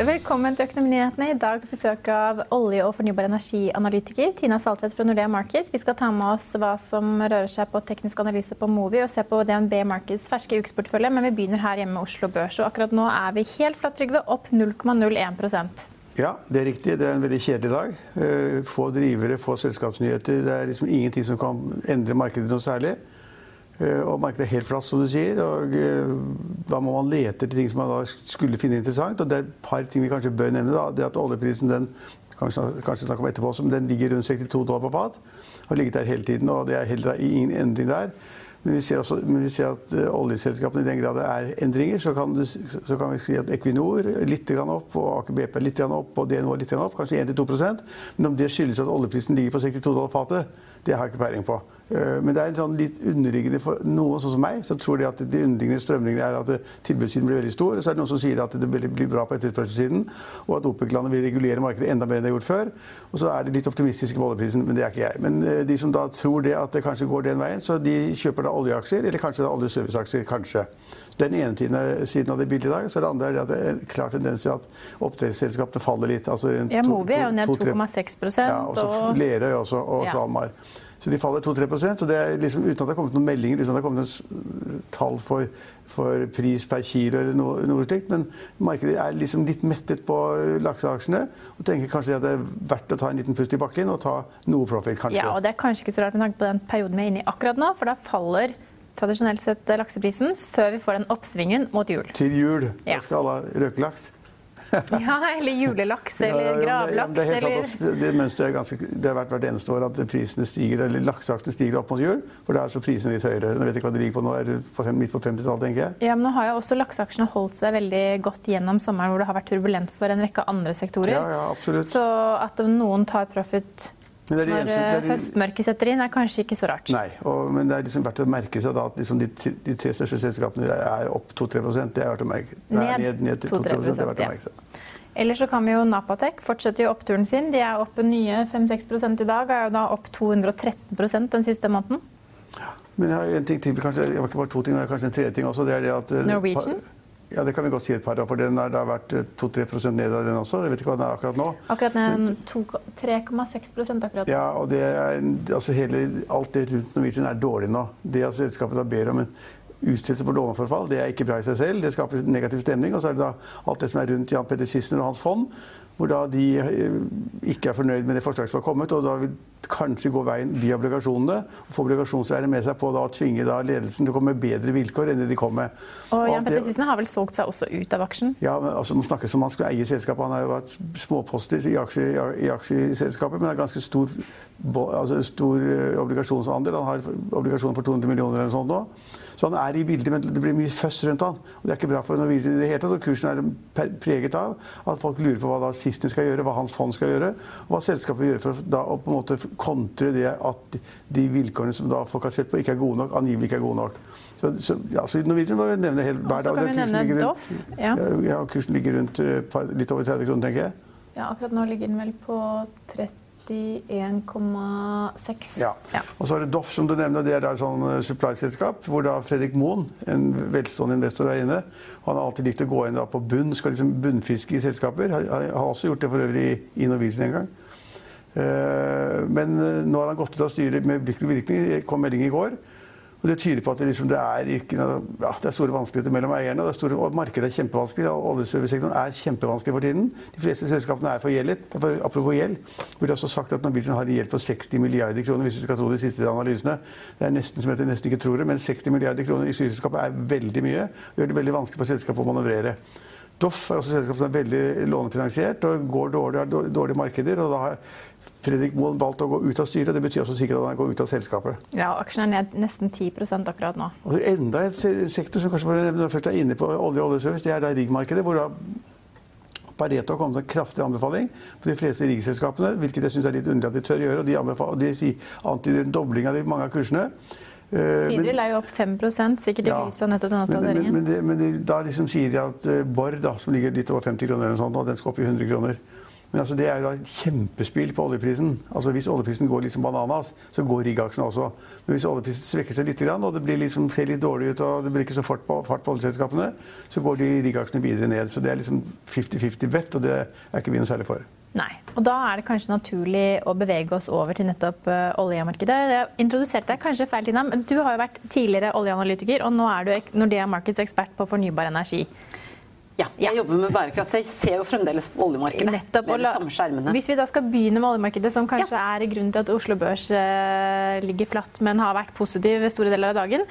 Velkommen til Økonominyhetene. I dag besøk av olje- og fornybar energianalytiker Tina Saltvedt fra Nordea Markets. Vi skal ta med oss hva som rører seg på teknisk analyse på Movi og se på DNB Markets ferske ukesportefølje, men vi begynner her hjemme med Oslo Børs. Og akkurat nå er vi helt flatt, Trygve, opp 0,01% ja, det er riktig. Det er en veldig kjedelig dag. Eh, få drivere, få selskapsnyheter. Det er liksom ingenting som kan endre markedet noe særlig. Eh, og markedet er helt flatt, som du sier. og eh, Da må man lete etter ting som man da skulle finne interessant. og Det er et par ting vi kanskje bør nevne. da, det at Oljeprisen den kanskje, kanskje snakke om etterpå men den ligger rundt 62 dollar på fat. Har ligget der hele tiden, og det er heller ingen endring der. Men vi ser, også, men vi ser at uh, oljeselskapene i den grad det er endringer, så kan, det, så kan vi si at Equinor litt opp, og Aker BP litt opp, og DNO litt opp, kanskje 1-2 Men om det skyldes at oljeprisen ligger på 62 dollar fatet, det har jeg ikke peiling på. Eh, men det er en sånn litt underliggende for noen sånn som meg, som tror de at de underliggende strømningene er at tilbudssiden blir veldig stor. Og så er det noen som sier at det blir bra på etterspørselssiden, og at OPEC-landet vil regulere markedet enda mer enn det har gjort før. Og så er de litt optimistiske på oljeprisen, men det er ikke jeg. Men eh, de som da tror det at det kanskje går den veien, så de kjøper da oljeaksjer, eller kanskje da oljeserviceaksjer. Kanskje. Er den ene siden av det bildet i dag. Så det andre er at det er en klar tendens til at oppdrettsselskapene faller litt. Altså ja, Movi er jo ned 2,6 Ja, og så Lerøy også, og ja. Så de faller 2-3% så det er liksom, Uten at det har kommet noen meldinger, uten at det har kommet noen tall for, for pris per kilo eller noe, noe, slikt. Men markedet er liksom litt mettet på lakseaksjene og tenker kanskje at det er verdt å ta en liten pust i bakken og ta noe profit, kanskje. Ja, og det er kanskje ikke så rart med tanke på den perioden vi er inne i akkurat nå, for da faller tradisjonelt sett lakseprisen før vi får den oppsvingen mot jul. Til jul. Da skal alle røke laks. ja, eller julelaks eller gravlaks. Ja, det, det, det mønsteret er ganske, det har vært hvert eneste år at prisene stiger, eller lakseaktene stiger opp mot jul. For da er så prisene litt høyere. Jeg vet ikke hva det ligger på nå, er fem, midt på 50-tallet, tenker jeg. Ja, men nå har jo også lakseaksjene holdt seg veldig godt gjennom sommeren, hvor det har vært turbulent for en rekke andre sektorer. Ja, ja, absolutt. Så at noen tar profit når eneste, de, høstmørket setter inn, er kanskje ikke så rart. Nei, og, men det er liksom verdt å merke seg da at liksom de, de, tre største selskapene er opp 2-3 Det er verdt å merke ned, ned, ned til 2-3 det er verdt å merke seg. Ellers så kan vi jo Napatek fortsette jo oppturen sin. De er opp nye 5-6% i dag. Er jo da opp 213% den siste måneden. Ja, men jeg har en ting til, kanskje, jeg har ikke bare to ting, men kanskje en tredje ting også. det er det at... Eh, Norwegian? Ja, det kan vi godt si et par av, for den har vært 2-3 ned av den også. Jeg vet ikke hva den er akkurat nå. Akkurat ned 3,6 akkurat nå. Ja, og det er, altså hele, alt det rundt Norwegian er dårlig nå. Det at selskapet da ber om en utsettelse på låneforfall. Det er ikke bra i seg selv. Det skaper negativ stemning. Og så er det da alt det som er rundt Jan Petter Sissener og hans fond, hvor da de eh, ikke er fornøyd med det forslaget som har kommet, og da vil kanskje gå veien via obligasjonene. og Få obligasjonseierne med seg på da, å tvinge da, ledelsen til å komme med bedre vilkår enn det de kom med. Og Jan Petter Sissener har vel solgt seg også ut av aksjen? Ja, men altså, Man snakker som om han skulle eie selskapet. Han har jo vært småposter i, aksje, i aksjeselskapet, men det er ganske stor, altså, stor eh, obligasjonsandel. Han har obligasjoner for 200 millioner eller noe sånt nå. Så han er i bildet, men det blir mye føss rundt han. Og det er ikke bra for Norwegian i det hele tatt. Og kursen er preget av at folk lurer på hva da Sistner skal gjøre, hva hans fond skal gjøre, og hva selskapet vil gjøre for da, å på en måte kontre det at de vilkårene som da folk har sett på, ikke er gode nok, angivelig ikke er gode nok. Så, så, ja, så Norwegian må vi nevne helt hver dag. Så kan vi nevne Doff. Ja. ja, kursen ligger rundt uh, litt over 30 kroner, tenker jeg. Ja, akkurat nå ligger den vel på 30 31,6. Ja. ja. Og så er det Doff, som du nevner. Det er et sånn eh, supply-selskap hvor da Fredrik Moen, en velstående investor, er inne. Han har alltid likt å gå inn på bunn, skal liksom bunnfiske i selskaper. Han har også gjort det for øvrig i Norwegian en gang. Eh, men eh, nå har han gått ut av styret med øyeblikkelig virkning. Det kom melding i går. Og Det tyder på at det, liksom, det, er, ikke, ja, det er, store vanskeligheter mellom eierne. og, store, og Markedet er kjempevanskelig. Oljeservicesektoren er kjempevanskelig for tiden. De fleste selskapene er forgjeldet. For, apropos gjeld. Har også sagt at Norwegian har gjeld på 60 milliarder kroner, hvis vi skal tro de siste analysene. Det er nesten som heter nesten ikke tror det, men 60 milliarder kroner i styreselskapet er veldig mye. og gjør det veldig vanskelig for selskapet å manøvrere. Doff er også selskap som er veldig lånefinansiert og går dårlig, har dårlige markeder. og da har Fredrik Moen valgte å gå ut av styret. Det betyr også sikkert at han går ut av selskapet. Ja, Aksjen er ned nesten 10 akkurat nå. Og Enda et sektor som kanskje når først er inne på olje og oljeservice, det er da riggmarkedet. hvor da Pareto har kommet med en kraftig anbefaling for de fleste riggselskapene, hvilket jeg syns er litt underlig at de tør gjøre. og De, og de antyder en dobling av de mange av kursene. Eh, er jo opp 5 sikkert i ja, lys av nettopp denne oppdateringen. Men, men, men, men, da liksom sier de at uh, Borr, da, som ligger litt over 50 kroner, eller sånt, og den skal opp i 100 kroner. Men altså, det er jo et kjempespill på oljeprisen. Altså, hvis oljeprisen går liksom bananas, så går riggaksjene også. Men hvis oljeprisen svekker seg litt, og det liksom, ser litt dårlig ut og det blir ikke så fart på, fart på oljeselskapene, så går de riggaksjene videre ned. Så det er liksom 50-50 bet, og det er ikke vi noe særlig for. Nei. Og da er det kanskje naturlig å bevege oss over til nettopp uh, oljemarkedet. Jeg introduserte deg kanskje feil, Tina, men du har jo vært tidligere oljeanalytiker, og nå er du Nordea Markets ekspert på fornybar energi. Ja, jeg jobber med bærekraft. Så jeg ser jo fremdeles på oljemarkedet. Nettopp, med de samme skjermene. Hvis vi da skal begynne med oljemarkedet, som kanskje ja. er grunnen til at Oslo Børs eh, ligger flatt, men har vært positiv store deler av dagen,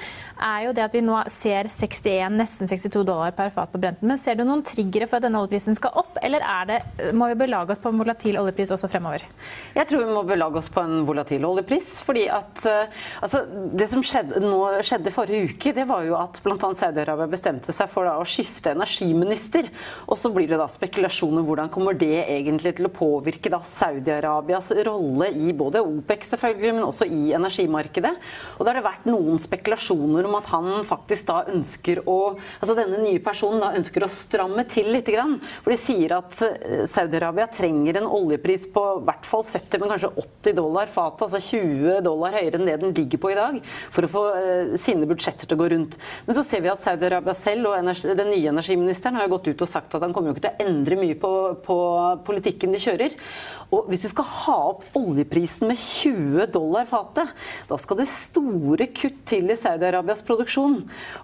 er jo det at vi nå ser 61, nesten 62 dollar per fat på Brenten. Men ser du noen triggere for at denne oljeprisen skal opp, eller det, må vi belage oss på en volatil oljepris også fremover? Jeg tror vi må belage oss på en volatil oljepris. fordi at uh, altså, Det som skjedde, nå, skjedde forrige uke, det var jo at bl.a. Saudi-Arabia bestemte seg for da, å skifte energiminister minister. Og så blir det da spekulasjoner hvordan kommer det egentlig til å påvirke da Saudi-Arabias rolle i både OPEC selvfølgelig, men også i energimarkedet. Og da har det vært noen spekulasjoner om at han faktisk da ønsker å Altså denne nye personen da ønsker å stramme til litt. Grann, for de sier at eh, Saudi-Arabia trenger en oljepris på i hvert fall 70, men kanskje 80 dollar fatet, altså 20 dollar høyere enn det den ligger på i dag, for å få uh, sine budsjetter til å gå rundt. Men så ser vi at Saudi-Arabia selv og den nye energiministeren har gått ut og sagt at han kommer jo ikke til å endre mye på, på politikken de kjører. Og hvis du skal ha opp oljeprisen med 20 dollar fatet, da skal det store kutt til i Saudi-Arabias produksjon.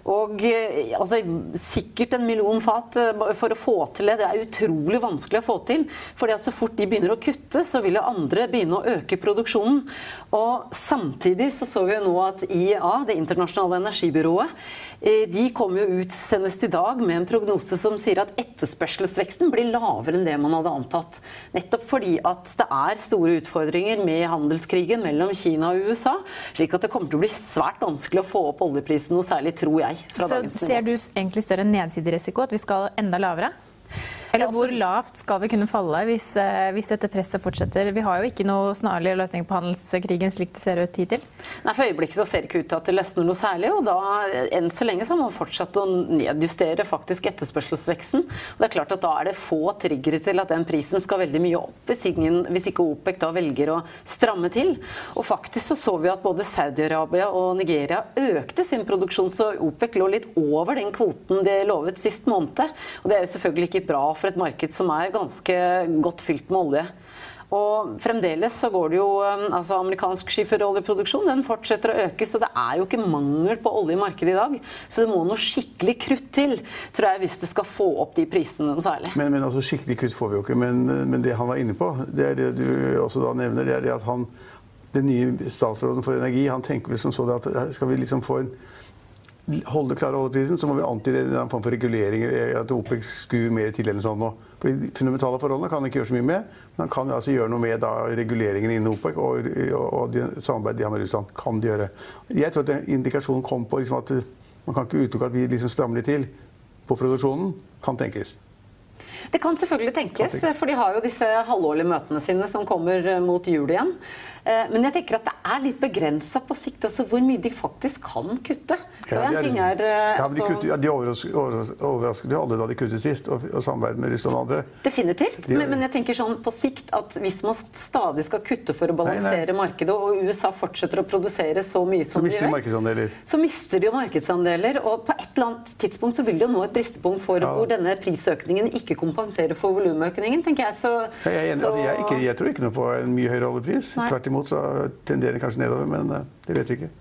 Og eh, altså, sikkert en million fat eh, for å få til det. Det er utrolig vanskelig å få til. fordi så fort de begynner å kutte, så vil jo andre begynne å øke produksjonen. Og samtidig så så vi jo nå at IEA, det internasjonale energibyrået, eh, de kom jo ut senest i dag med en prognose som sier at etterspørselsveksten blir lavere enn det man hadde antatt. Nettopp fordi at det er store utfordringer med handelskrigen mellom Kina og USA. Slik at det kommer til å bli svært vanskelig å få opp oljeprisen noe særlig, tror jeg. Så ser du egentlig større nedsiderisiko, at vi skal enda lavere? Eller hvor lavt skal vi kunne falle hvis, eh, hvis, dette presset fortsetter? Vi har jo ikke noe snarlig løsning på handelskrigen slik det ser ut hittil. Nei, For øyeblikket så ser det ikke ut til at det løsner noe særlig. Og da, enn så lenge så har man fortsatt å nedjustere faktisk etterspørselsveksten. Og det er klart at da er det få triggere til at den prisen skal veldig mye opp, hvis, ingen, hvis ikke OPEC da velger å stramme til. Og faktisk så så vi at både Saudi-Arabia og Nigeria økte sin produksjon, så OPEC lå litt over den kvoten de lovet sist måned. Og det er jo selvfølgelig ikke bra for et marked som er ganske godt fylt med olje. Og fremdeles så går det jo um, altså Amerikansk skiferoljeproduksjon den fortsetter å øke, så det er jo ikke mangel på olje i markedet i dag. Så det må noe skikkelig krutt til, tror jeg, hvis du skal få opp de prisene noe særlig. Men, men altså, skikkelig krutt får vi jo ikke. Men, men, det han var inne på, det er det du også da nevner, det er det at han den nye statsråden for energi han tenker vel som så at skal vi liksom få en holde klare oljeprisen, så må vi antyde en form for reguleringer. At OPEC skuer mer til eller sånn Fordi De fundamentale forholdene kan han ikke gjøre så mye med. Men han kan altså gjøre noe med da, reguleringen innen OPEC og, og, og de, samarbeidet de har med Russland. kan de gjøre. Jeg tror at indikasjonen kom på liksom, at man kan ikke utelukke at vi liksom strammer litt til på produksjonen. Kan tenkes. Det kan selvfølgelig tenkes, for de har jo disse halvårlige møtene sine som kommer mot jul igjen. Eh, men jeg tenker at det er litt begrensa på sikt også hvor mye de faktisk kan kutte. Ja, de, er, er, eh, ja, de, kutter, ja, de overrasket jo alle da de kuttet sist, og, og samarbeidet med Russland og andre. Definitivt. De, men, men, jeg tenker sånn på sikt at hvis man stadig skal kutte for å balansere nei, nei. markedet, og USA fortsetter å produsere så mye som så de gjør, så mister de jo markedsandeler. Og på et eller annet tidspunkt så vil de jo nå et bristepunkt for ja. hvor denne prisøkningen ikke kompenserer for volumøkningen, tenker jeg. Så, jeg, er enig, så... altså, jeg, ikke, jeg, tror ikke noe på en mye høyere oljepris. Tvert imot Derimot så tenderer det kanskje nedover, men eh, det vet vi ikke.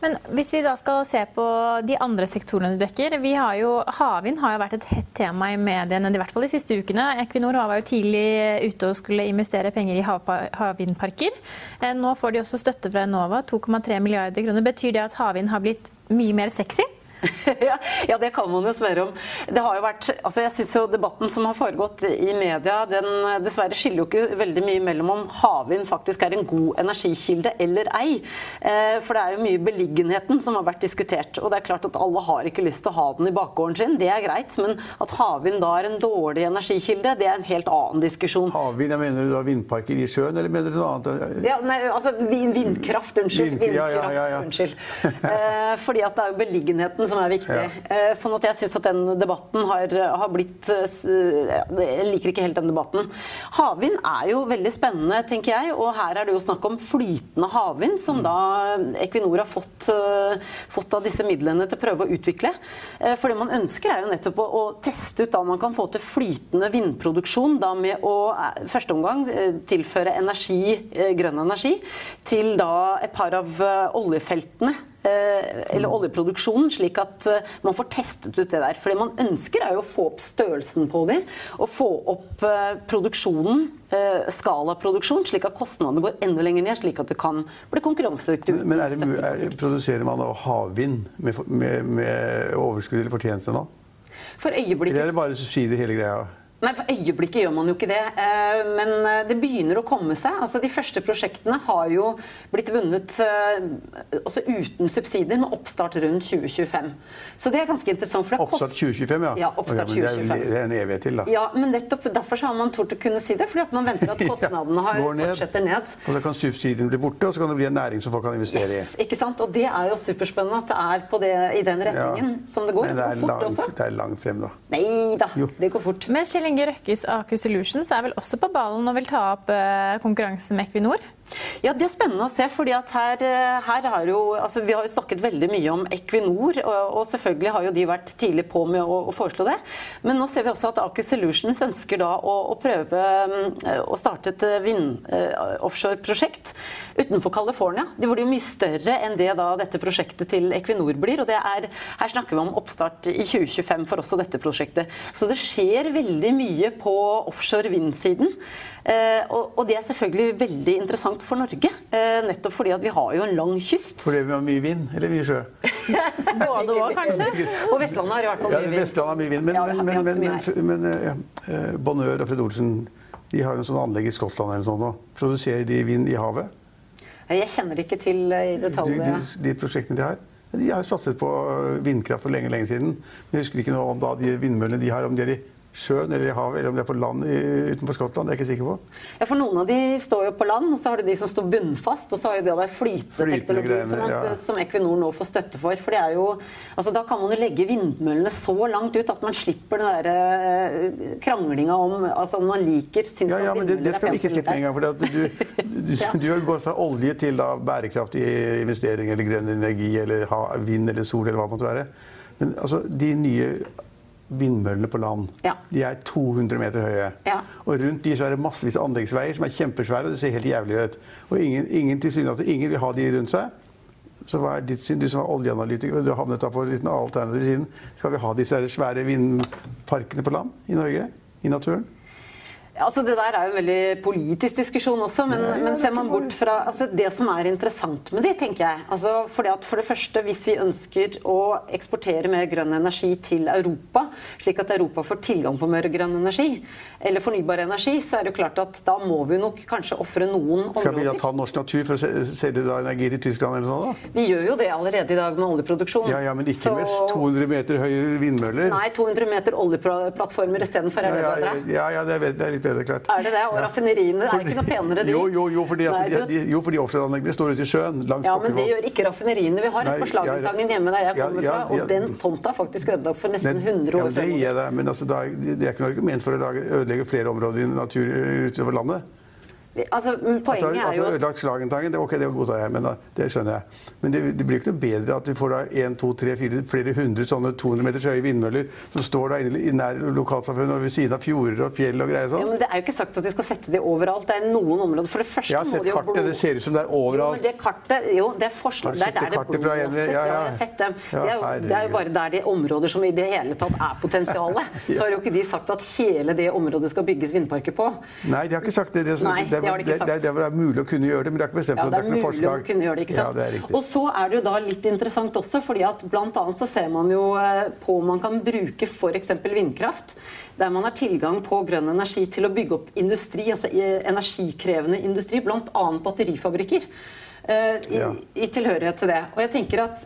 Men hvis vi da skal se på de andre sektorene du dekker. vi har jo, Havvind har jo vært et hett tema i mediene, i hvert fall de siste ukene. Equinor var jo tidlig ute og skulle investere penger i havvindparker. Eh, nå får de også støtte fra Enova, 2,3 milliarder kroner. Betyr det at havvind har blitt mye mer sexy? ja, det kan man jo spørre om. Det har jo vært, altså jeg synes jo Debatten som har foregått i media, den dessverre skiller jo ikke veldig mye mellom om havvind faktisk er en god energikilde eller ei. Eh, for det er jo mye beliggenheten som har vært diskutert. Og det er klart at alle har ikke lyst til å ha den i bakgården sin, det er greit. Men at havvind da er en dårlig energikilde, det er en helt annen diskusjon. Havvind, jeg mener du da vindparker i sjøen, eller mener du noe annet? Ja, nei, altså vindkraft, unnskyld. Vindkraft, ja, ja, ja, unnskyld. Eh, fordi at det er jo beliggenheten som er viktig. Ja. Sånn at jeg syns at den debatten har, har, blitt Jeg liker ikke helt den debatten. Havvind er jo veldig spennende, tenker jeg. Og her er det jo snakk om flytende havvind, som mm. da Equinor har fått, fått, av disse midlene til å prøve å utvikle. For det man ønsker, er jo nettopp å, å teste ut da man kan få til flytende vindproduksjon da med å første omgang tilføre energi, grønn energi til da et par av oljefeltene Eh, eller oljeproduksjonen, slik at eh, man får testet ut det der. For det man ønsker, er jo å få opp størrelsen på dem, og få opp eh, produksjonen, skalaproduksjon, slik at kostnadene går enda lenger ned, slik at det kan bli konkurransedyktig. Men er det, er, produserer man havvind med, med, med overskudd eller fortjeneste nå? For øyeblikket... Eller er det bare subsidier hele greia? Nei, For øyeblikket gjør man jo ikke det. Eh, men eh, det begynner å komme seg. Altså, De første prosjektene har jo blitt vunnet eh, også uten subsidier, med oppstart rundt 2025. Så det er ganske interessant. oppstart 2025, ja? Ja, oppstart okay, 2025. Det er en evighet til, da. Ja, men nettopp derfor har man tort å kunne si det. fordi at man venter at kostnadene har, ned, fortsetter ned. Og så kan subsidiene bli borte, og så kan det bli en næring som folk kan investere yes, i. Ikke sant? Og det er jo superspennende at det er det, i den retningen ja, som det går. Men det er, langt, det er langt frem, da. Nei da, det går fort. Men Kjell Inge Røkkes Aker Solutions er vel også på ballen og vil ta opp eh, konkurransen med Equinor? Ja, Det er spennende å se. fordi at her, eh, her har jo, altså Vi har jo snakket veldig mye om Equinor, og, og selvfølgelig har jo de vært tidlig på med å, å, foreslå det. Men nå ser vi også at Aker Solutions ønsker da å, å prøve eh, å starte et vind-offshore-prosjekt utenfor California. De blir jo mye større enn det da dette prosjektet til Equinor blir. og det er, Her snakker vi om oppstart i 2025 for også dette prosjektet. Så det skjer veldig mye på offshore vind-siden. Og, og, det er selvfølgelig veldig interessant for Norge. Eh, nettopp fordi at vi har jo en lang kyst. Fordi vi har mye vind eller mye sjø? Både òg, kanskje. Og Vestlandet har i hvert fall mye vind. Ja, Vestlandet har mye vind. Men, ja, men, men, men, men ja, eh, Bonheur og Fred Olsen de har jo en sånn anlegg i Skottland eller sånt, og produserer de vind i havet? Jeg kjenner ikke til i detalj de, de, de prosjektene de har. De har satset på vindkraft for lenge lenge siden. Men jeg husker ikke noe om da de vindmøllene de har, om de er i sjøen eller i havet, eller om det er på land utenfor Skottland. Det er jeg ikke sikker på. Ja, For noen av de står jo på land, og så har du de som står bunnfast. Og så har jo det der flyteteknologi som, ja. som, Equinor nå får støtte for. For det er jo Altså da kan man jo legge vindmøllene så langt ut at man slipper den der uh, kranglinga om altså om man liker syns ja, ja, men det, det skal vi ikke slippe med en gang. For du, du, ja. du, har gått fra olje til da, bærekraftig investering eller grønn energi eller ha, vind eller sol eller hva det måtte være. Men altså, de nye vindmøllene på land. Ja. De er 200 meter høye. Ja. Og rundt de så er det massevis av anleggsveier som er kjempesvære, og det ser helt jævlig ut. Og ingen, ingen ingen vil ha de rundt seg. Så hva er ditt syn? Du som er oljeanalytiker, og du har havnet da på en alternativ siden. Skal vi ha disse svære vindparkene på land i Norge? I naturen? Altså, det der er jo en veldig politisk diskusjon også, men, Nei, ja, men ser man bort fra altså, Det som er interessant med det, tenker jeg altså, fordi at For det første, hvis vi ønsker å eksportere mer grønn energi til Europa, slik at Europa får tilgang på mer grønn energi, eller fornybar energi, så er det jo klart at da må vi nok kanskje ofre noen områder. Skal vi da ta norsk natur for å selge energi til Tyskland eller sånt? da? Vi gjør jo det allerede i dag med oljeproduksjon. Ja, ja Men ikke så... med 200 meter høye vindmøller? Nei, 200 meter oljeplattformer istedenfor. Ja, ja, ja, ja, det er, det er litt bedre, klart. Er det det? Og raffineriene er ikke noe penere, de? Jo, jo, jo fordi, fordi offshoreanleggene står ute i sjøen. langt Ja, men det gjør ikke raffineriene. Vi har et på Slagentangen hjemme der jeg kommer fra, og den tomta er faktisk ødelagt for nesten 100 år siden. Ja, det deg, men altså, det er ikke noe argument for å ødelegge flere områder i natur utover landet. Altså, poenget er jo at... Ødelagt Slagentangen, det, det godtar jeg, men det skjønner jeg. Men det, det blir ikke noe bedre at vi får da 1, 2, 3, 4, flere hundre sånne 200 meters høye vindmøller som står da inne i nær lokalsamfunnet og ved siden av fjorder og fjell og greier sånn. Ja, men Det er jo ikke sagt at de skal sette de overalt. Det er noen områder. For det første Jeg har sett kartet, det ser ut som det er overalt. Jo, det kartet, jo, det er forslag. Det er der det blåser. Ja, ja. ja, jeg har sett dem. Ja, det, er jo, det er jo bare der de områder som i det hele tatt er potensialet. Så har jo ikke de sagt at hele det området skal bygges vindparker på. Nei, de har ikke sagt det. det, Nei, det har de ikke sagt. Det, det er mulig å kunne gjøre det, men det er ikke bestemt ja, det er, det er forslag. å kunne gjøre det, ikke sant? Ja, det. Og så er det jo da litt interessant også, fordi at blant annet så ser man jo eh, på om man kan bruke f.eks. vindkraft der man har tilgang på grønn energi til å bygge opp industri, altså energikrevende industri, bl.a. batterifabrikker. Uh, i, ja. i, tilhørighet til det. Og jeg tenker at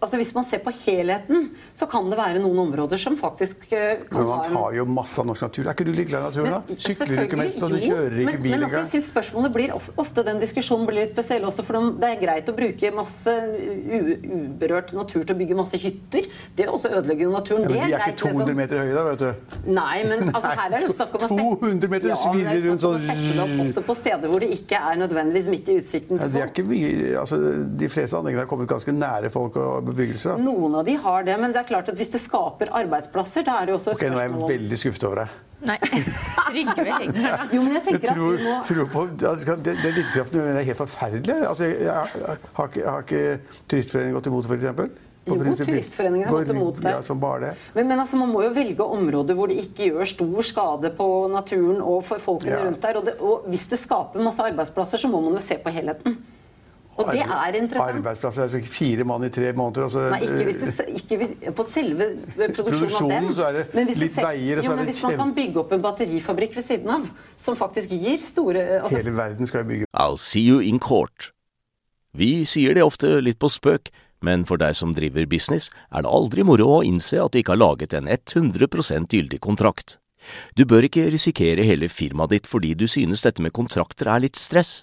altså Hvis man ser på helheten, så kan det være noen områder som faktisk eh, kan Men man tar jo masse av norsk natur. Er ikke du litt glad i naturen, da? Sykler du ikke mest, og du kjører ikke men, bil men altså, jeg synes spørsmålet blir ofte den diskusjonen blir litt spesiell også, for det er greit å bruke masse uberørt natur til å bygge masse hytter. Det også ødelegger jo naturen. Ja, men de er er ikke 200 liksom. meter høye, da, vet du. Nei, men altså, her er det jo snakk om å sette 200 meter ja, rundt sånn- det opp også på steder hvor det ikke er nødvendigvis midt i utsikten Ja, til er ikke mye, altså, de fleste anleggene har kommet ganske nære folk og bebyggelser. Da. Noen av de har det, men det er klart at hvis det skaper arbeidsplasser, da er det jo også et Ok, Nå er jeg veldig skuffet over deg. Nei. Trygve Hegnar. Jo, men jeg tenker at vi må tror på, altså, det, det vindkraften er helt forferdelig. Altså, jeg, jeg, har ikke, har ikke Turistforeningen gått imot f.eks.? Jo, Turistforeningen har gått imot det. Ja, som bare det. Men, men altså, man må jo velge områder hvor det ikke gjør stor skade på naturen og for folkene Ja. rundt der. Og, det, og hvis det skaper masse arbeidsplasser, så må man jo se på helheten. Og det er interessant. Arbeidsplasser. Altså fire mann i tre måneder. Og så, Nei, ikke hvis du ikke på selve produksjonen av dem. den. så er det Men hvis litt ser- veier, jo, er men det Hvis man kan bygge opp en batterifabrikk ved siden av, som faktisk gir store altså, Hele verden skal jo bygge I'll see you in court. Vi sier det ofte litt på spøk, men for deg som driver business, er det aldri moro å innse at du ikke har laget en 100% gyldig kontrakt. Du bør ikke risikere hele firmaet ditt fordi du synes dette med kontrakter er litt stress.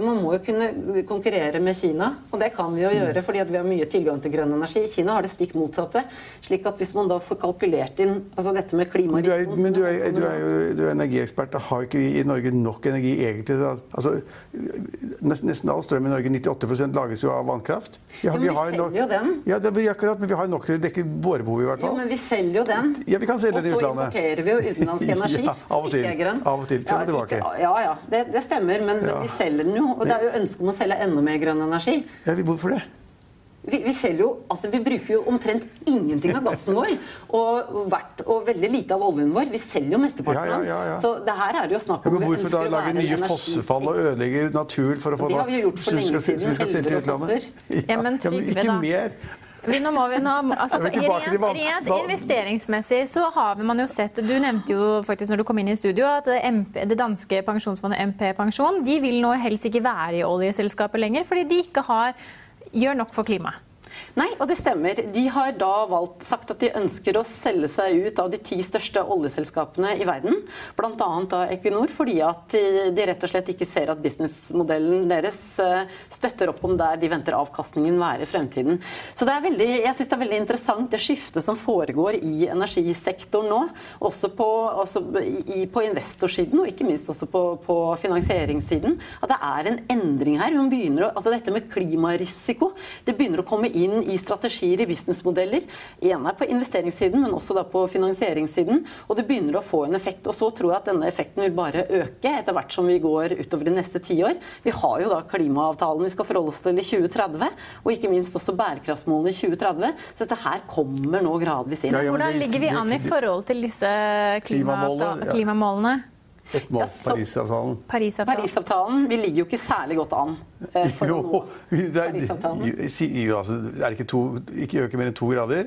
Man må jo kunne konkurrere med Kina, og det kan vi jo gjøre fordi at vi har mye tilgang til grønn energi. Kina har det stikk motsatte. slik at hvis man da får kalkulert inn altså dette med Men du er, men du er, du er jo du er energiekspert. Da har ikke vi i Norge nok energi egentlig? Altså, nesten all strøm i Norge, 98% lages jo av vannkraft. Ja, men vi vi selger nok- jo den. Ja, det er akkurat, men vi har nok til å dekke våre behov i hvert Ja, fall. men vi selger jo den. Ja, vi kan selge den i utlandet. Og så importerer vi jo utenlandsk energi Ja, som ikke er grønn. Av og til, frem og ja, tilbake. ja, ja, det, det stemmer, men, men Ja. vi selger den jo. Og det er jo ønske om å selge enda mer grønn energi. Ja, vi- hvorfor det? Vi, vi selger jo, altså vi bruker jo omtrent ingenting av gassen vår, og, hvert, og veldig lite av oljen vår. Vi selger jo mesteparten Ja, ja, ja, ja. Så det her er det jo snakk Ja, om men hvorfor da lage nye fossefall og ødelegge natur for å få Det har vi gjort for lenge skal, som skal siden, selge til elver utlandet? Ja, men Trygve, ikke mer. Nå må vi nå, altså, rent, rent investeringsmessig så har man jo sett Du nevnte jo faktisk når du kom inn i studio at MP, det danske pensjonsfondet MP Pensjon de vil nå helst ikke være i oljeselskapet lenger fordi de ikke har, gjør nok for klimaet. Nei, og det stemmer. De har da valgt sagt at de ønsker å selge seg ut av de ti største oljeselskapene i verden. Bl.a. da Equinor, fordi at de, de rett og slett ikke ser at businessmodellen deres eh, støtter opp om der de venter avkastningen være i fremtiden. Så det er veldig, jeg synes det er veldig interessant det skiftet som foregår i energisektoren nå. Også på, også i, på investorsiden, og ikke minst også på, på finansieringssiden. At det er en endring her. Hun begynner å, altså dette med klimarisiko det begynner å komme inn i strategier i businessmodeller. ene på investeringssiden, men også da på finansieringssiden. Og det begynner å få en effekt. Og så tror jeg at denne effekten vil bare øke etter hvert som vi går utover de neste tiår. Vi har jo da klimaavtalen vi skal forholde oss til i 2030, og ikke minst også bærekraftsmålene i 2030. Så dette her kommer nå gradvis inn. Ja, ja, Hvordan ligger vi an i forhold til disse Klimamålene, ja. klimamålene? Et mål, Ja, så- Parisavtalen. Parisavtalen? Parisavtalen vi ligger jo ikke særlig godt an eh, for Jo, det er, Parisavtalen. jo, altså, er det ikke, to, ikke øke mer enn to grader?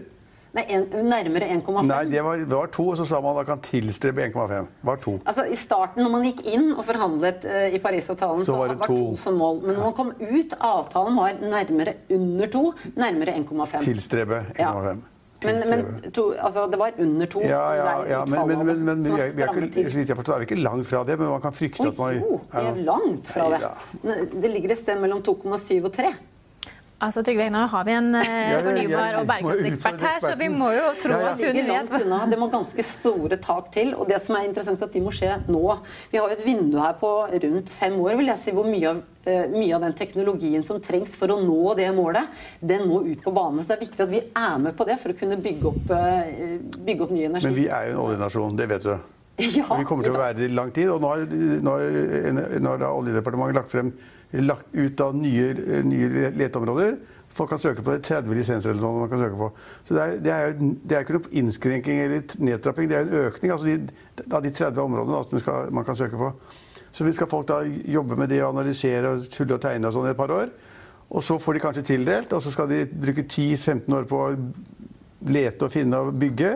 Nei, en, nærmere 1,5. Nei, det var, det var to, og så sa man at man kan tilstrebe 1,5. Det var to. Altså, I starten, når man gikk inn og forhandlet uh, i Parisavtalen, Så så var det to to. som mål. Men når man kom ut, avtalen var nærmere under to, nærmere 1,5. Tilstrebe 1,5. Ja. Men, men to, altså, det var under to. Ja, ja, ja, men, men, men, men vi er, vi er ikke, så vidt jeg forstår, er vi ikke langt fra det, men man kan frykte Oi, at man jo, vi er langt fra det. Det ligger et sted mellom 2,7 og 3. Altså, Trygve Hegnar, nå har vi en eh, fornybar- og bærekraftsekspert her, så vi må jo tro at hun vet unna. Det må ganske store tak til. Og det som er interessant, er at de må skje nå. Vi har jo et vindu her på rundt fem år, vil jeg si, hvor mye av, eh, mye av den teknologien som trengs for å nå det målet, den må ut på bane. Så det er viktig at vi er med på det for å kunne bygge opp, eh, bygge opp ny energi. Men vi er jo en oljenasjon, det vet du. Ja, vi kommer til å være det i lang tid. Og nå har, nå har, nå har da Oljedepartementet lagt frem lagt ut av nye, nye leteområder. Folk kan søke på det. 30 lisenser eller noe man kan søke på. Så det er, det er, det er ikke noe innskrenking eller nedtrapping, det er en økning altså de, av de 30 områdene da, som skal, man kan søke på. Så vi skal folk da jobbe med det og analysere og tulle og tegne og sånn i et par år. Og så får de kanskje tildelt, og så skal de bruke 10-15 år på å lete og finne og bygge.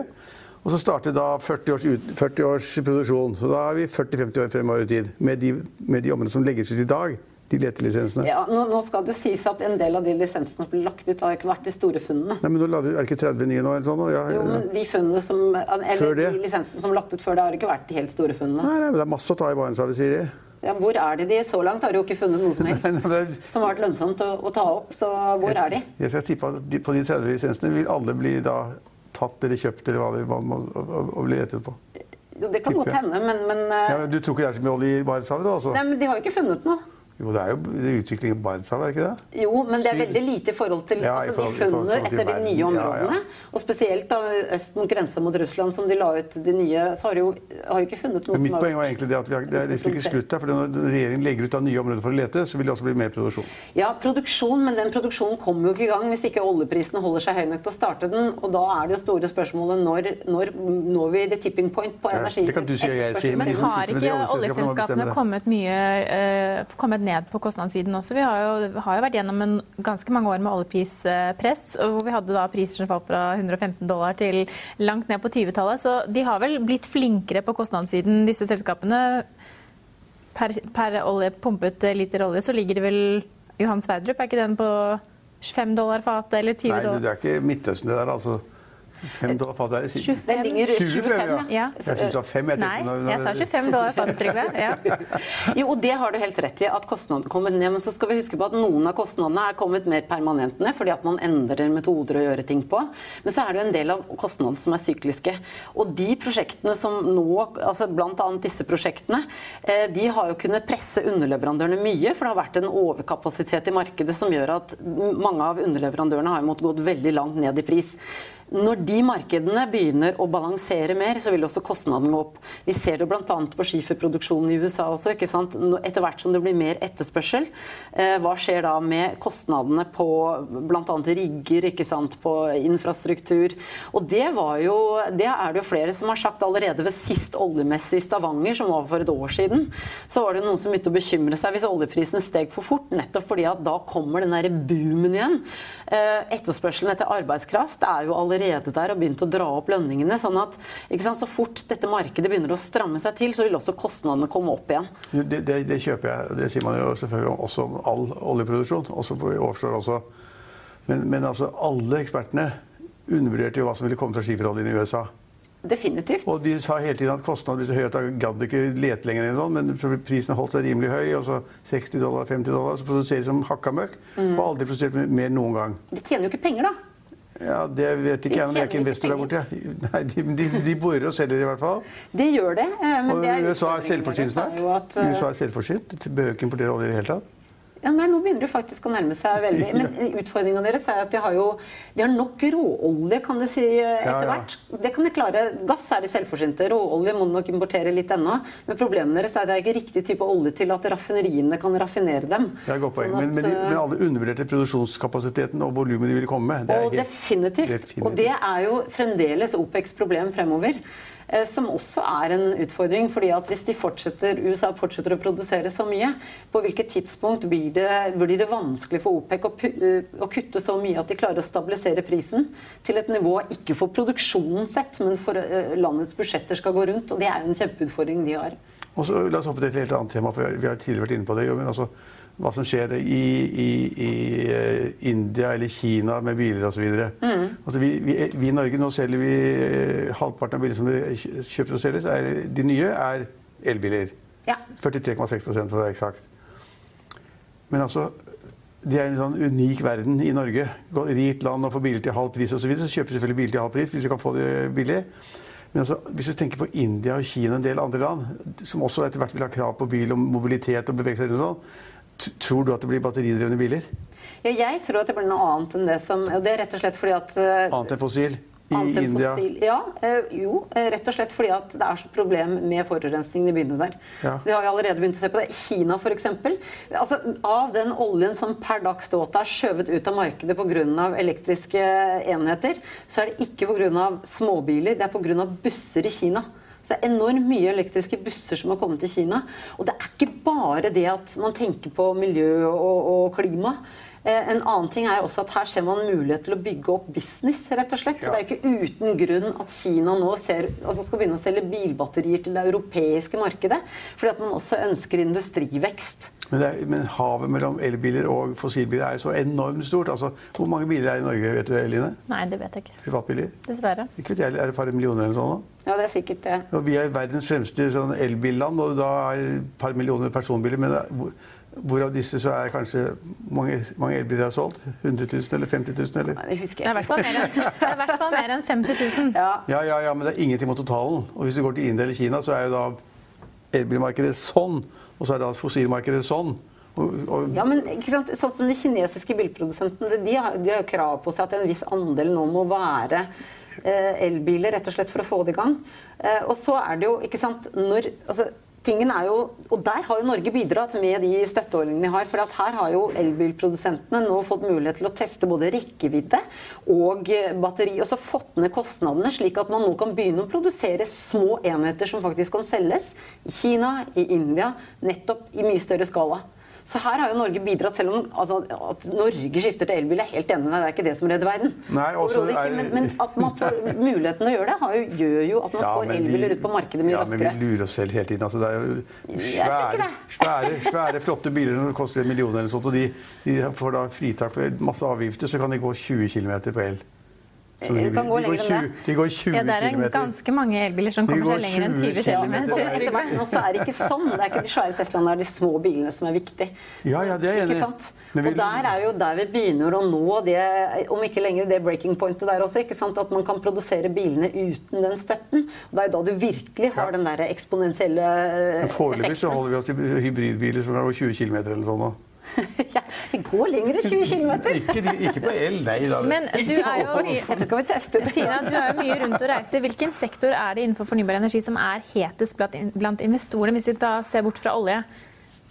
Og så starter da 40 års, ut, 40 års produksjon. Så da er vi 40-50 år fremover i tid med de, med de områdene som legges ut i dag de letelisensene. Ja, nå, nå, skal det sies at en del av de lisensene som ble lagt ut, har ikke vært de store funnene. Nei, men nå Er det ikke 30 nye nå? eller sånn? Ja, jo, men de funnene som, eller de lisensene som ble lagt ut før det, har ikke vært de helt store funnene. Nei, nei, men Det er masse å ta i Barentshavet, sier de. Ja, hvor er de? de? Så langt har de jo ikke funnet noe som helst nei, nei, er... som har vært lønnsomt å, å, ta opp. Så hvor er de? Jeg skal tippe at de, på de 30 lisensene vil alle bli da tatt eller kjøpt eller hva det må, og, og bli rettet på. Det kan godt hende, men, men ja, Du tror ikke det er så mye olje i Barentshavet? Altså? Nei, men de har jo ikke funnet noe. Jo, det er jo utvikling i Barentshavet, er det ikke det? Jo, men det er veldig lite i forhold til ja, altså, forhold, de funnene etter de nye områdene. Ja, ja. Og spesielt da øst mot grensa mot Russland, som de la ut de nye, så har de jo, har ikke funnet noe men Mitt poeng var egentlig det at har, det er liksom ikke slutt her. for Når regjeringen legger ut av nye områder for å lete, så vil det også bli mer produksjon. Ja, produksjon, men den produksjonen kommer jo ikke i gang hvis ikke oljeprisene holder seg høy nok til å starte den. Og da er det jo store spørsmålet når, når når vi the tipping point på energi? det kan du si og jeg si. Men har ikke oljeselskapene kommet, mye, uh, kommet ned på kostnadssiden? også. Vi har jo, har jo vært gjennom en, ganske mange år med oljeprispress, hvor vi hadde da priser som falt fra 115 dollar til langt ned på 20-tallet. Så de har vel blitt flinkere på kostnadssiden, disse selskapene. Per, per olje, pumpet liter olje så ligger det vel Johan Sverdrup, er ikke den på 5 dollar fatet eller 20 dollar? Nei, det er ikke Midtøsten det der, altså. Fem dollar fatet er det siden. Den ligger 25, ja. ja. Jeg syns det var 5. Jeg Nei, jeg sa 25 dollar fatet, Trygve. Ja. jo, og det har du helt rett i, at kostnadene kommer ned. Men så skal vi huske på at noen av kostnadene er kommet mer permanent ned fordi at man endrer metoder å gjøre ting på. Men så er det jo en del av kostnadene som er sykliske. Og de prosjektene som nå, altså bl.a. disse prosjektene, eh, de har jo kunnet presse underleverandørene mye. For det har vært en overkapasitet i markedet som gjør at mange av underleverandørene har måttet gått veldig langt ned i pris. Når de markedene begynner å balansere mer, så vil også kostnaden gå opp. Vi ser det bl.a. på skiferproduksjonen i USA også. ikke sant? Etter hvert som det blir mer etterspørsel, eh, hva skjer da med kostnadene på bl.a. rigger, ikke sant? på infrastruktur? Og det, var jo, det er det jo flere som har sagt allerede ved sist oljemesse i Stavanger, som var for et år siden. Så var det noen som begynte å bekymre seg hvis oljeprisen steg for fort, nettopp fordi at da kommer den derre boomen igjen. Eh, etterspørselen etter arbeidskraft er jo allerede allerede der og begynt å dra opp lønningene. sånn at sant, Så fort dette markedet begynner å stramme seg til, så vil også kostnadene komme opp igjen. Det, det, det kjøper jeg. Det sier man jo selvfølgelig også om all oljeproduksjon. Også på offshore også. Men, men altså, alle ekspertene undervurderte jo hva som ville komme fra skiferoljen i USA. Definitivt. Og de sa hele tiden at kostnadene ble så høye at de gadd ikke lete lenger. sånn, Men prisen holdt seg rimelig høy. og så 60 dollar, 50 dollar. Så produserer de som hakka møkk. Mm. Og aldri produsert mer noen gang. De tjener jo ikke penger, da. Ja, Det vet ikke jeg, men jeg er ikke investor der borte. Nei, de, de, de borer og selger i hvert fall. De gjør det. Eh, men og det er USA er selvforsynt snart. USA er selvforsynt. De behøver ikke importere olje i det hele tatt. Ja, nei, Nå begynner det faktisk å nærme seg veldig. Men utfordringa deres er at de har jo de har nok råolje, kan du si, etter hvert. Ja, ja. Det kan de klare. Gass er de selvforsynte. Råolje må de nok importere litt ennå. Men problemet deres er at det er ikke riktig type olje til at raffineriene kan raffinere dem. Det er et godt poeng. Sånn at, men, men, men, eh, alle undervurderte produksjonskapasiteten og volumet de vil komme med. og helt, definitivt. definitivt. Og det er jo fremdeles OPECs problem fremover. Eh, som også er en utfordring. fordi at Hvis fortsetter, USA fortsetter å produsere så mye, på hvilket tidspunkt blir det, blir det vanskelig for OPEC å, eh, å, kutte så mye at de klarer å stabilisere prisen til et nivå ikke for produksjonen sett, men for eh, landets budsjetter skal gå rundt. og Det er en kjempeutfordring de har. Og så, la oss hoppe til et helt annet tema, for vi har tidligere vært inne på det. men altså hva som skjer i, i, i eh, India eller Kina med biler osv. Mm. Altså vi, vi, vi, i Norge nå selger vi eh, halvparten av biler som vi kjøper og selges, er, de nye er elbiler. Ja. 43,6 for å være eksakt. Men altså det er en sånn unik verden i Norge. Rikt land og får biler til halv pris osv. Så, videre, så kjøper vi selvfølgelig biler til halv pris hvis vi kan få det billig. Men altså, hvis du tenker på India og Kina og en del andre land, som også etter hvert vil ha krav på bil og mobilitet og bevege seg rundt sånn, tror du at det blir batteridrevne biler? Ja, jeg tror at det blir noe annet enn det som Og det er rett og slett fordi at uh, Annet enn fossil? i India? Ja, eh, jo. Eh, rett og slett fordi at det er så problem med forurensningen i byene der. Ja. Så De har jo allerede begynt å se på det. Kina f.eks. Altså, av den oljen som per dags dato er skjøvet ut av markedet pga. elektriske enheter, så er det ikke pga. småbiler, det er pga. busser i Kina. Så det er enormt mye elektriske busser som har kommet til Kina. Og det er ikke bare det at man tenker på miljø og, og klima. Eh, en annen ting er også at her ser man mulighet til å bygge opp business, rett og slett. Ja. Det er ikke uten grunn at Kina nå ser, altså skal begynne å selge bilbatterier til det europeiske markedet. Fordi at man også ønsker industrivekst. Men, er, men, havet mellom elbiler og fossilbiler er jo så enormt stort. Altså, hvor mange biler er i Norge, vet du, Eline? Nei, det vet jeg ikke. Privatbiler? Dessverre. Ikke vet jeg, Er det et par millioner eller noe sånt? Ja, det er sikkert det. Og vi er verdens fremste sånn elbilland, og da er det et par millioner personbiler. Men Hvor, Hvorav disse så er kanskje mange, mange elbiler har solgt? 100 000 eller 50 000? Eller? Nei, det husker jeg ikke. Det er i hvert fall mer enn 50 000. Ja. ja. ja, ja, men det er ingenting mot totalen. Og hvis du går til India eller Kina, så er jo da elbilmarkedet sånn, og så er da fossilmarkedet sånn. Og, og... Ja, men sånn som De kinesiske bilprodusentene de har, de har krav på seg at en viss andel nå må være eh, elbiler, rett og slett for å få det i gang. Eh, og så er det jo, ikke sant når, altså, tingen er jo, og Der har jo Norge bidratt med de støtteordningene de har. For her har jo elbilprodusentene nå fått mulighet til å teste både rekkevidde og batteri. Og så fått ned kostnadene, slik at man nå kan begynne å produsere små enheter som faktisk kan selges i Kina, i India, nettopp i mye større skala. Så her har jo Norge bidratt, selv om altså, at Norge skifter til elbil. er helt enig med deg, det er ikke det som redder verden. Nei, er... men, men, at man får muligheten til å gjøre det, jo, gjør jo at man ja, får elbiler ut på markedet mye ja, raskere. Ja, men vi lurer oss selv hele tiden. Altså, det er jo svære, svære, svære, flotte biler som koster en million eller sånt, og de, de får da fritak for masse avgifter, så kan de gå 20 km på el. Så de, kan gå lenger enn det. De går 20 ja, det er en ganske mange elbiler som kommer seg lenger enn 20 km. Etter hvert nå så er det ikke sånn. Det er ikke de svære Teslaene, det er de små bilene som er viktig. Ja, ja, det er enig. Og der er jo der vi begynner å nå det, om ikke lenger det breaking pointet der også. ikke sant? At man kan produsere bilene uten den støtten. Og det er jo da du virkelig har den der eksponentielle effekten. Foreløpig så holder vi oss til hybridbiler som er gå 20 km eller sånn. ja, vi går lenger enn 20 km. ikke, ikke, på el, nei da. Men du er jo mye. Tina, du er jo mye rundt og reiser. Hvilken sektor er det innenfor fornybar energi som er hetest blant investorene, hvis vi da ser bort fra olje?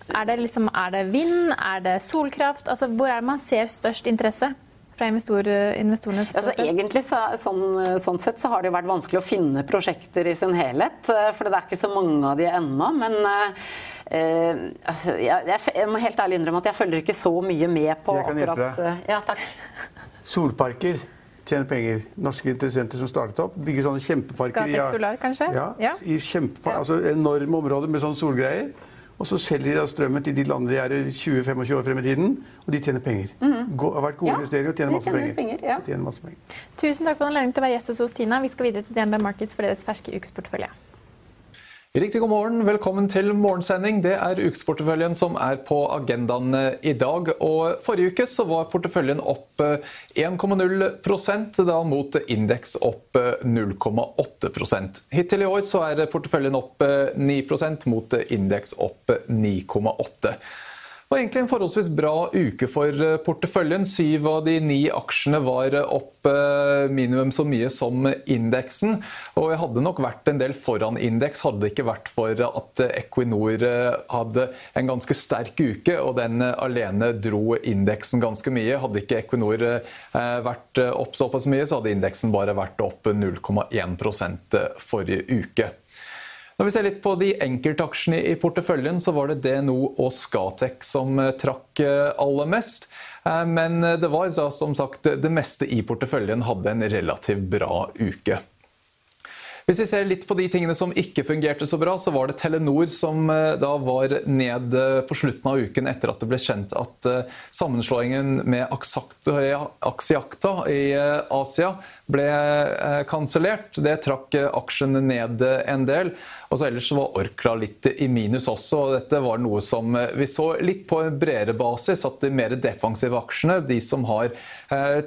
Er det, liksom, er det vind? Er det solkraft? Altså, hvor er det man ser størst interesse? Fra investor, investorenes altså, Egentlig så, sånn, sånn, sett så har det jo vært vanskelig å finne prosjekter i sin helhet. Eh, for det er ikke så mange av de ennå. Men uh, altså, jeg, jeg, må helt ærlig innrømme at jeg følger ikke så mye med på jeg kan akkurat deg. Ja, takk. Solparker tjener penger. Norske interessenter som startet opp. Bygger sånne kjempeparker. Skatek Solar, kanskje? Ja, ja. i kjempe, altså enorme områder med sånne solgreier. Og så selger de da strømmen til de landene de er i 20-25 år frem i tiden, og de tjener penger. Mm. Gå, har vært gode ja, investeringer og tjener masse penger. penger ja. tjener masse penger. Tusen takk for anledningen til å være gjest hos oss, Tina. Vi skal videre til DNB Markets for deres ferske ukesportefølje. Riktig god morgen. Velkommen til morgensending. Det er ukesporteføljen som er på agendaen eh, i dag. Og Forrige uke så var porteføljen opp 1,0 eh, da mot indeks opp 0,8 eh, Hittil i år så er porteføljen opp 9% mot indeks opp 9,8 det var egentlig en forholdsvis bra uke for eh, porteføljen. Syv av de ni aksjene var opp eh, minimum så mye som indeksen. Og jeg hadde nok vært en del foran indeks hadde det ikke vært for at Equinor eh, hadde en ganske sterk uke, og den alene dro indeksen ganske mye. Hadde ikke Equinor vært opp såpass mye, så hadde indeksen bare vært opp 0,1% forrige uke. Når vi ser litt på de enkeltaksjene i porteføljen, så var det DNO og Skatec som eh, trakk eh, aller mest. Eh, men det var som sagt det meste i porteføljen hadde en relativt bra uke. Hvis vi ser litt på de tingene som ikke fungerte så bra, så var det Telenor som da var ned på slutten av uken etter at det ble kjent at sammenslåingen med Axiacta i Asia ble kansellert. Det trakk aksjene ned en del. Og så Ellers var Orkla litt i minus også. og Dette var noe som vi så litt på en bredere basis. At de mer defensive aksjene, de som har eh,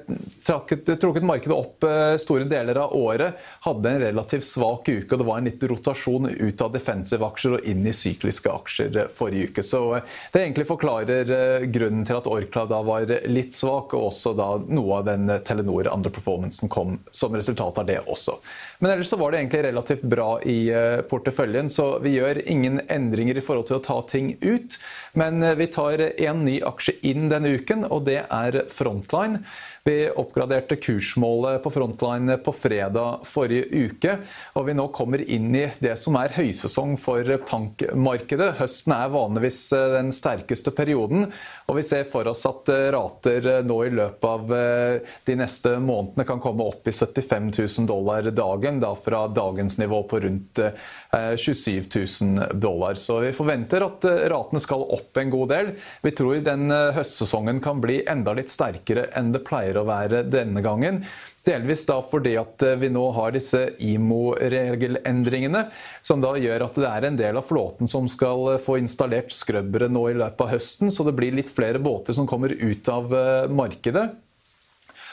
trukket markedet opp eh, store deler av året, hadde en relativt svak uke. og Det var en litt rotasjon ut av defensive aksjer og inn i sykliske aksjer forrige uke. Så det egentlig forklarer grunnen til at Orkla da var litt svak, og også da noe av den Telenor underperformancen kom som resultat av det også. Men ellers så var det egentlig relativt bra i eh, porteføljen, så vi gjør ingen endringer i forhold til å ta ting ut. Men eh, vi tar én ny aksje inn denne uken, og det er Frontline. Vi oppgraderte kursmålet på Frontline på fredag forrige uke, og vi nå kommer inn i det som er høysesong for tankmarkedet. Høsten er vanligvis eh, den sterkeste perioden, og vi ser for oss at eh, rater eh, nå i løpet av de neste månedene kan komme opp i 75 000 dollar dagen, da fra dagens nivå på rundt 27 000 dollar. Så vi forventer at ratene skal opp en god del. Vi tror den høstsesongen kan bli enda litt sterkere enn det pleier pleier å være denne gangen. Delvis da fordi at eh, vi nå har disse IMO-regelendringene, som da gjør at det er en del av flåten som skal eh, få installert skrøbbere nå i løpet av høsten. Så det blir litt flere båter som kommer ut av eh, markedet.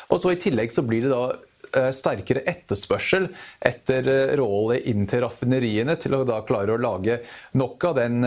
Og så I tillegg så blir det da sterkere etterspørsel etter råolje inn til raffineriene til å da klare å lage nok av den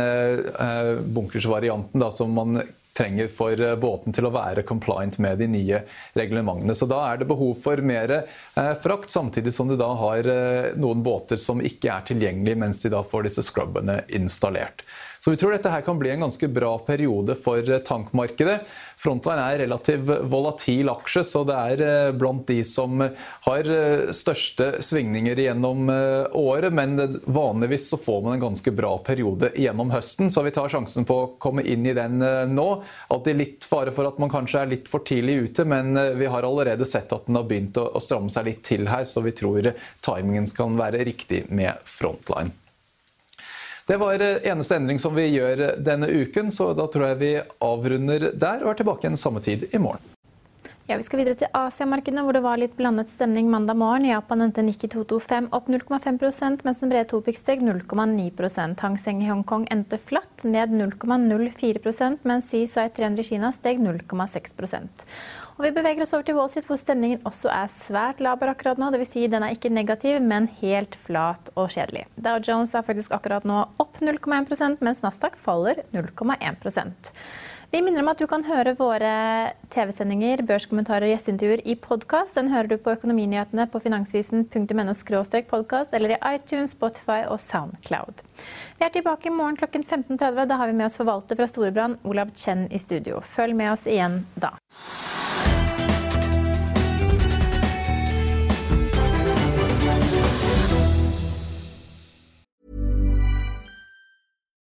bunkersvarianten som man trenger for eh, båten til å være compliant med de nye reglementene. Så da er det behov for mer eh, frakt, samtidig som du da har eh, noen båter som ikke er tilgjengelige mens de da får disse scrubbene installert. Så vi tror dette her kan bli en ganske bra periode for tankmarkedet. Frontline er relativt volatil aksje, så det er eh, blant de som har eh, største svingninger gjennom eh, året. Men vanligvis så får man en ganske bra periode gjennom høsten, så vi tar sjansen på å komme inn i den nå. Alltid litt fare for at man kanskje er litt for tidlig ute, men vi har allerede sett at den har begynt å stramme seg litt til her, så vi tror timingen kan være riktig med Frontline. Det var eh, eneste endring som vi gjør eh, denne uken, så da tror jeg vi avrunder der og er tilbake igjen samme tid i morgen. Ja, Vi skal videre til Asiamarkedene, hvor det var litt blandet stemning mandag morgen. Japan endte Nikki 225 opp 0,5 mens den brede Topix steg 0,9 Hang Seng i Hongkong endte flatt, ned 0,04% mens CSI 300 i Kina steg 0,6% og Vi beveger oss over til Wall Street, hvor stemningen også er svært laber akkurat nå. Dvs. Si den er ikke negativ, men helt flat og kjedelig. Dow Jones er faktisk akkurat nå opp 0,1% mens Nasdaq faller 0,1 vi minner om at du kan høre våre TV-sendinger, børskommentarer og gjesteintervjuer i podkast. Den hører du på Økonominyhetene på finansvisen.no podkast eller i iTunes, Spotify og Soundcloud. Vi er tilbake i morgen klokken 15.30. Da har vi med oss forvalter fra Storebrand, Olav Chen i studio. Følg med oss igjen da.